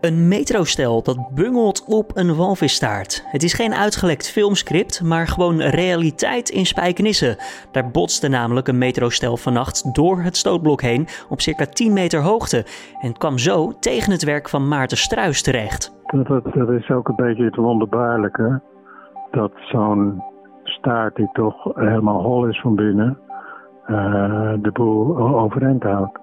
Een metrostel dat bungelt op een walvisstaart. Het is geen uitgelekt filmscript, maar gewoon realiteit in Spijkenisse. Daar botste namelijk een metrostel vannacht door het stootblok heen op circa 10 meter hoogte. En kwam zo tegen het werk van Maarten Struis terecht. Dat, dat is ook een beetje het wonderbaarlijke. Dat zo'n staart die toch helemaal hol is van binnen, uh, de boel overeind houdt.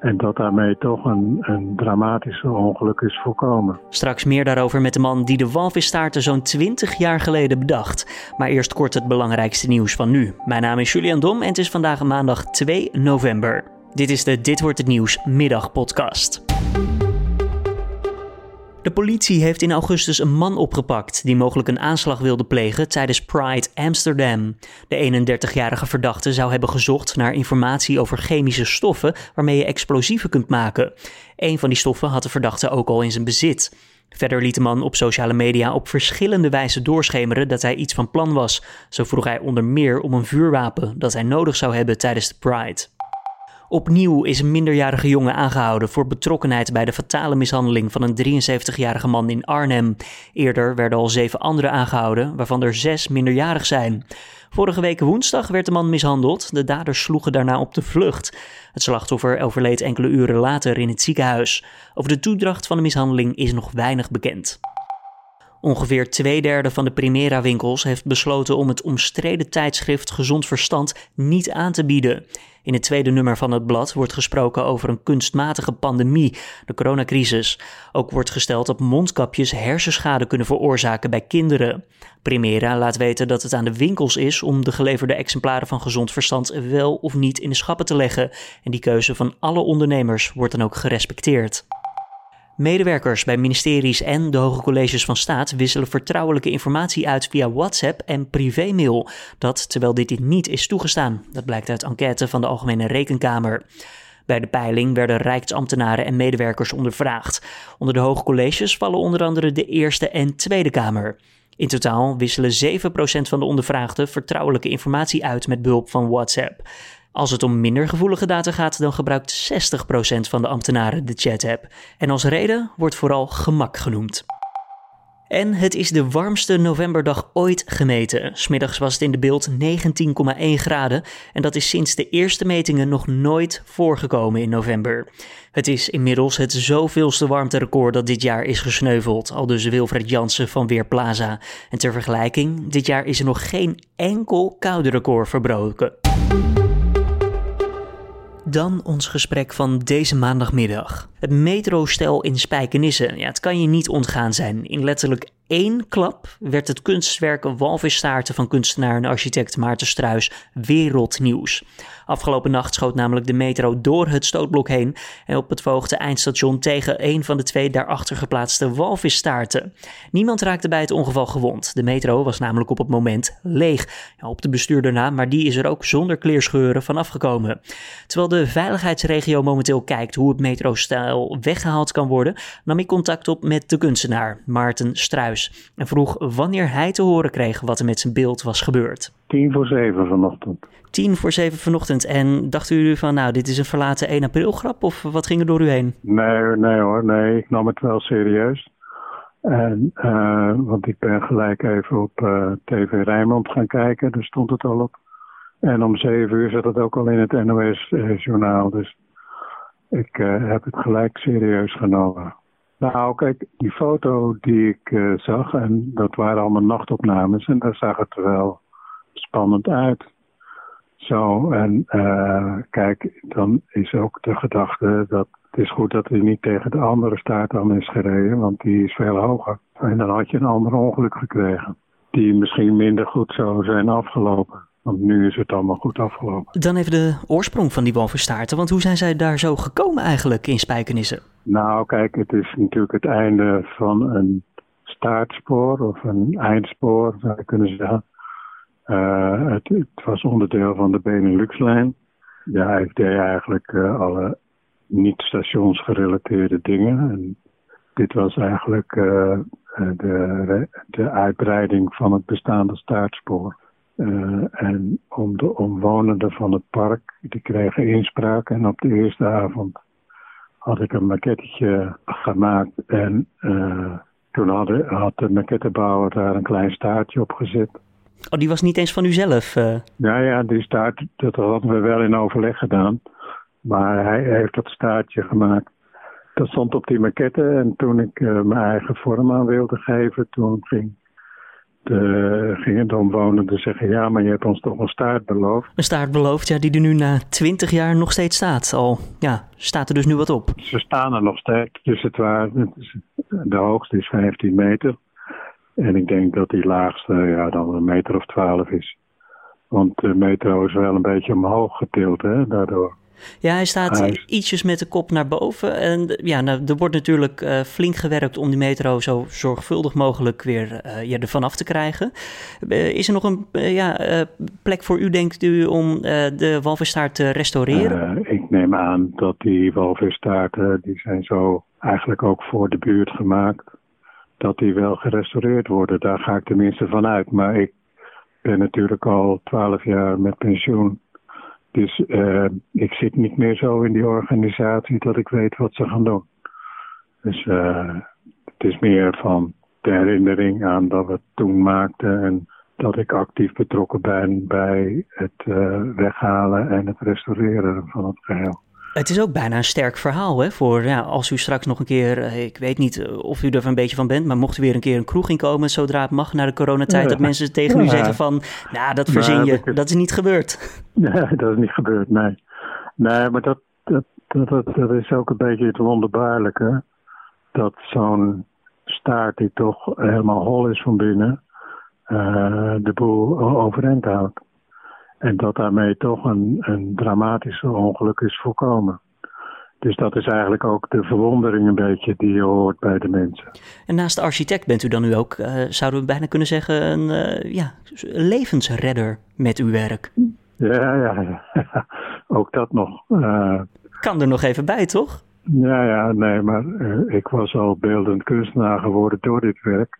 En dat daarmee toch een, een dramatische ongeluk is voorkomen. Straks meer daarover met de man die de walvisstaarten zo'n 20 jaar geleden bedacht. Maar eerst kort het belangrijkste nieuws van nu. Mijn naam is Julian Dom en het is vandaag maandag 2 november. Dit is de Dit wordt het nieuws middagpodcast. De politie heeft in augustus een man opgepakt die mogelijk een aanslag wilde plegen tijdens Pride Amsterdam. De 31-jarige verdachte zou hebben gezocht naar informatie over chemische stoffen waarmee je explosieven kunt maken. Een van die stoffen had de verdachte ook al in zijn bezit. Verder liet de man op sociale media op verschillende wijzen doorschemeren dat hij iets van plan was. Zo vroeg hij onder meer om een vuurwapen dat hij nodig zou hebben tijdens de Pride. Opnieuw is een minderjarige jongen aangehouden voor betrokkenheid bij de fatale mishandeling van een 73-jarige man in Arnhem. Eerder werden al zeven anderen aangehouden, waarvan er zes minderjarig zijn. Vorige week woensdag werd de man mishandeld. De daders sloegen daarna op de vlucht. Het slachtoffer overleed enkele uren later in het ziekenhuis. Over de toedracht van de mishandeling is nog weinig bekend. Ongeveer twee derde van de Primera-winkels heeft besloten om het omstreden tijdschrift Gezond Verstand niet aan te bieden. In het tweede nummer van het blad wordt gesproken over een kunstmatige pandemie, de coronacrisis. Ook wordt gesteld dat mondkapjes hersenschade kunnen veroorzaken bij kinderen. Primera laat weten dat het aan de winkels is om de geleverde exemplaren van gezond verstand wel of niet in de schappen te leggen. En die keuze van alle ondernemers wordt dan ook gerespecteerd. Medewerkers bij ministeries en de hoge colleges van staat wisselen vertrouwelijke informatie uit via WhatsApp en privémail. Dat terwijl dit niet is toegestaan. Dat blijkt uit enquête van de Algemene Rekenkamer. Bij de peiling werden rijksambtenaren en medewerkers ondervraagd. Onder de hoge colleges vallen onder andere de Eerste en Tweede Kamer. In totaal wisselen 7% van de ondervraagden vertrouwelijke informatie uit met behulp van WhatsApp. Als het om minder gevoelige data gaat, dan gebruikt 60% van de ambtenaren de chat-app. En als reden wordt vooral gemak genoemd. En het is de warmste novemberdag ooit gemeten. Smiddags was het in de beeld 19,1 graden en dat is sinds de eerste metingen nog nooit voorgekomen in november. Het is inmiddels het zoveelste warmterecord dat dit jaar is gesneuveld, al dus Wilfred Jansen van Weerplaza. En ter vergelijking, dit jaar is er nog geen enkel koude record verbroken. Dan ons gesprek van deze maandagmiddag. Het metrostel in Spijkenisse. Ja, het kan je niet ontgaan zijn. In letterlijk één klap werd het kunstwerk Walvisstaarten van kunstenaar en architect Maarten Struis wereldnieuws. Afgelopen nacht schoot namelijk de metro door het stootblok heen en op het verhoogde eindstation tegen een van de twee daarachter geplaatste walvisstaarten. Niemand raakte bij het ongeval gewond. De metro was namelijk op het moment leeg. Op de bestuurder na, maar die is er ook zonder kleerscheuren vanaf gekomen. Terwijl de veiligheidsregio momenteel kijkt hoe het metrostijl weggehaald kan worden, nam ik contact op met de kunstenaar Maarten Struis en vroeg wanneer hij te horen kreeg wat er met zijn beeld was gebeurd. Tien voor zeven vanochtend. Tien voor zeven vanochtend. En dachten u van, nou, dit is een verlaten 1 april grap of wat ging er door u heen? Nee, nee hoor, nee. Ik nam het wel serieus. En, uh, want ik ben gelijk even op uh, TV Rijnmond gaan kijken, daar stond het al op. En om zeven uur zat het ook al in het NOS-journaal. Dus ik heb het gelijk serieus genomen. Nou, kijk, die foto die ik zag, en dat waren allemaal nachtopnames, en daar zag het wel spannend uit. Zo, en uh, kijk, dan is ook de gedachte dat het is goed dat hij niet tegen de andere staart dan is gereden, want die is veel hoger. En dan had je een ander ongeluk gekregen, die misschien minder goed zou zijn afgelopen. Want nu is het allemaal goed afgelopen. Dan even de oorsprong van die walvisstaarten, want hoe zijn zij daar zo gekomen eigenlijk in Spijkenissen? Nou, kijk, het is natuurlijk het einde van een staartspoor of een eindspoor, zou je kunnen zeggen. Uh, het, was onderdeel van de Benelux-lijn. Hij deed eigenlijk uh, alle niet-stationsgerelateerde dingen. En dit was eigenlijk uh, de, de uitbreiding van het bestaande staartspoor. en om de omwonenden van het park, die kregen inspraak. En op de eerste avond had ik een maquettetje gemaakt. En uh, toen had, had de maquettebouwer daar een klein staartje op gezet. Oh, die was niet eens van u zelf? Uh... Ja, ja, die staart, dat hadden we wel in overleg gedaan. Maar hij heeft dat staartje gemaakt. Dat stond op die maquette en toen ik uh, mijn eigen vorm aan wilde geven, toen ging de, gingen de omwonenden zeggen: Ja, maar je hebt ons toch een staart beloofd. Een staart beloofd, ja, die er nu na twintig jaar nog steeds staat. Al ja, staat er dus nu wat op. Ze staan er nog steeds. Dus het waren, de hoogste is 15 meter. En ik denk dat die laagste ja, dan een meter of 12 is. Want de metro is wel een beetje omhoog getild, hè, daardoor. Ja, hij staat ietsjes met de kop naar boven. En ja, nou, er wordt natuurlijk uh, flink gewerkt om die metro zo zorgvuldig mogelijk weer uh, ja, ervan af te krijgen. Uh, is er nog een ja, plek voor u, denkt u, om de walvisstaart te restaureren? ik neem aan dat die walvisstaarten, die zijn zo eigenlijk ook voor de buurt gemaakt. Dat die wel gerestaureerd worden. Daar ga ik tenminste van uit. Maar ik ben natuurlijk al twaalf jaar met pensioen. Dus uh, ik zit niet meer zo in die organisatie dat ik weet wat ze gaan doen. Dus uh, het is meer van de herinnering aan dat we het toen maakten en dat ik actief betrokken ben bij het uh, weghalen en het restaureren van het geheel. Het is ook bijna een sterk verhaal, hè? Voor ja, als u straks nog een keer, eh, ik weet niet eh, of u er een beetje van bent, maar mocht u weer een keer een kroeg inkomen zodra het mag na de coronatijd, dat mensen tegen u zeggen van, nou, dat verzin je, dat is niet gebeurd. Nee, dat is niet gebeurd, nee. Nee, maar dat, dat, dat, dat is ook een beetje het wonderbaarlijke, dat zo'n staart die toch helemaal hol is van binnen, uh, de boel overeind houdt. En dat daarmee toch een, een dramatische ongeluk is voorkomen. Dus dat is eigenlijk ook de verwondering een beetje die je hoort bij de mensen. En naast de architect bent u dan nu ook, uh, zouden we bijna kunnen zeggen, een uh, ja, levensredder met uw werk. Ja, ja, ja. ook dat nog. Uh, kan er nog even bij, toch? Ja, ja, nee, maar ik was al beeldend kunstenaar geworden door dit werk.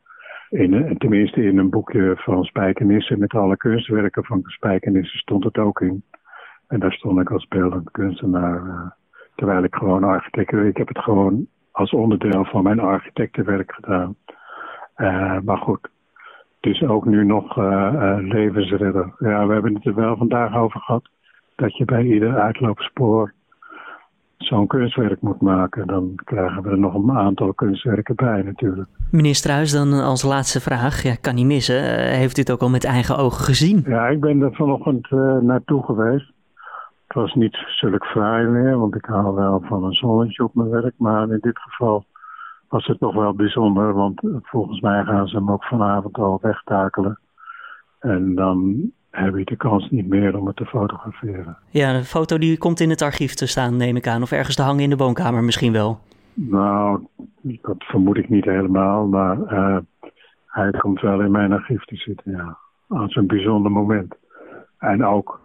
In, tenminste in een boekje van Spijkenissen met alle kunstwerken van Spijkenissen stond het ook in. En daar stond ik als beeldend kunstenaar. Uh, terwijl ik gewoon architect... Ik heb het gewoon als onderdeel van mijn architectenwerk gedaan. Uh, maar goed, dus ook nu nog levensredder. Ja, we hebben het er wel vandaag over gehad. Dat je bij ieder uitloopspoor zo'n kunstwerk moet maken, dan krijgen we er nog een aantal kunstwerken bij natuurlijk. Meneer Struis, dan als laatste vraag, ja, kan niet missen. Eh, heeft u het ook al met eigen ogen gezien? Ja, ik ben er vanochtend uh, naartoe geweest. Het was niet zulk fraai meer, want ik hou wel van een zonnetje op mijn werk. Maar in dit geval was het toch wel bijzonder, want volgens mij gaan ze hem ook vanavond al wegtakelen. En dan heb je de kans niet meer om het te fotograferen. Ja, de foto die komt in het archief te staan, neem ik aan. Of ergens te hangen in de woonkamer misschien wel. Nou, dat vermoed ik niet helemaal. Maar uh, hij komt wel in mijn archief te zitten, ja. Als een bijzonder moment. En ook,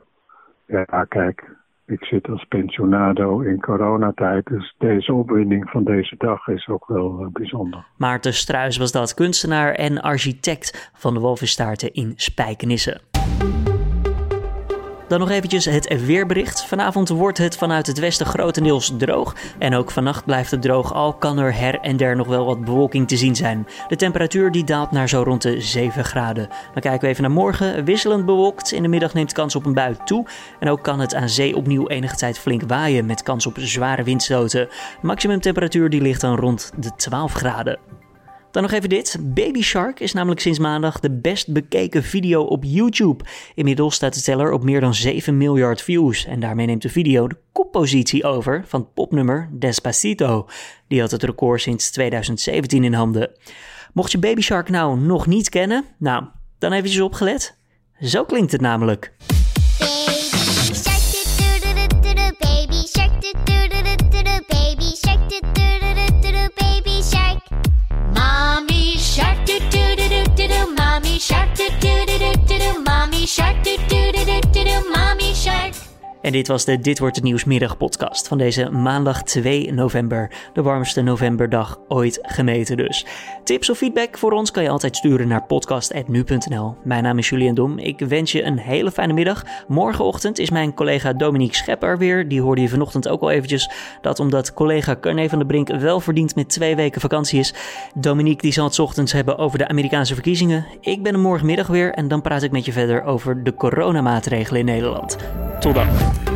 ja, kijk, ik zit als pensionado in coronatijd. Dus deze opwinding van deze dag is ook wel uh, bijzonder. Maarten Struis was dat, kunstenaar en architect van de Wolvenstaarten in Spijkenisse. Dan nog eventjes het weerbericht. Vanavond wordt het vanuit het westen grotendeels droog. En ook vannacht blijft het droog, al kan er her en der nog wel wat bewolking te zien zijn. De temperatuur die daalt naar zo rond de 7 graden. Dan kijken we even naar morgen. Wisselend bewolkt. In de middag neemt kans op een bui toe. En ook kan het aan zee opnieuw enige tijd flink waaien met kans op zware windstoten. Maximum temperatuur die ligt dan rond de 12 graden. Dan nog even dit. Baby Shark is namelijk sinds maandag de best bekeken video op YouTube. Inmiddels staat de teller op meer dan 7 miljard views. En daarmee neemt de video de koppositie over van het popnummer Despacito. Die had het record sinds 2017 in handen. Mocht je Baby Shark nou nog niet kennen, nou, dan eventjes opgelet. Zo klinkt het namelijk. shark did En dit was de Dit wordt het nieuws middagpodcast van deze maandag 2 november. De warmste novemberdag ooit gemeten dus. Tips of feedback voor ons kan je altijd sturen naar podcast.nu.nl. Mijn naam is Julian Dom. Ik wens je een hele fijne middag. Morgenochtend is mijn collega Dominique Schepper weer. Die hoorde je vanochtend ook al eventjes. Dat omdat collega Carne van der Brink wel verdiend met twee weken vakantie is. Dominique die zal het ochtends hebben over de Amerikaanse verkiezingen. Ik ben er morgenmiddag weer en dan praat ik met je verder over de coronamaatregelen in Nederland. そうだ。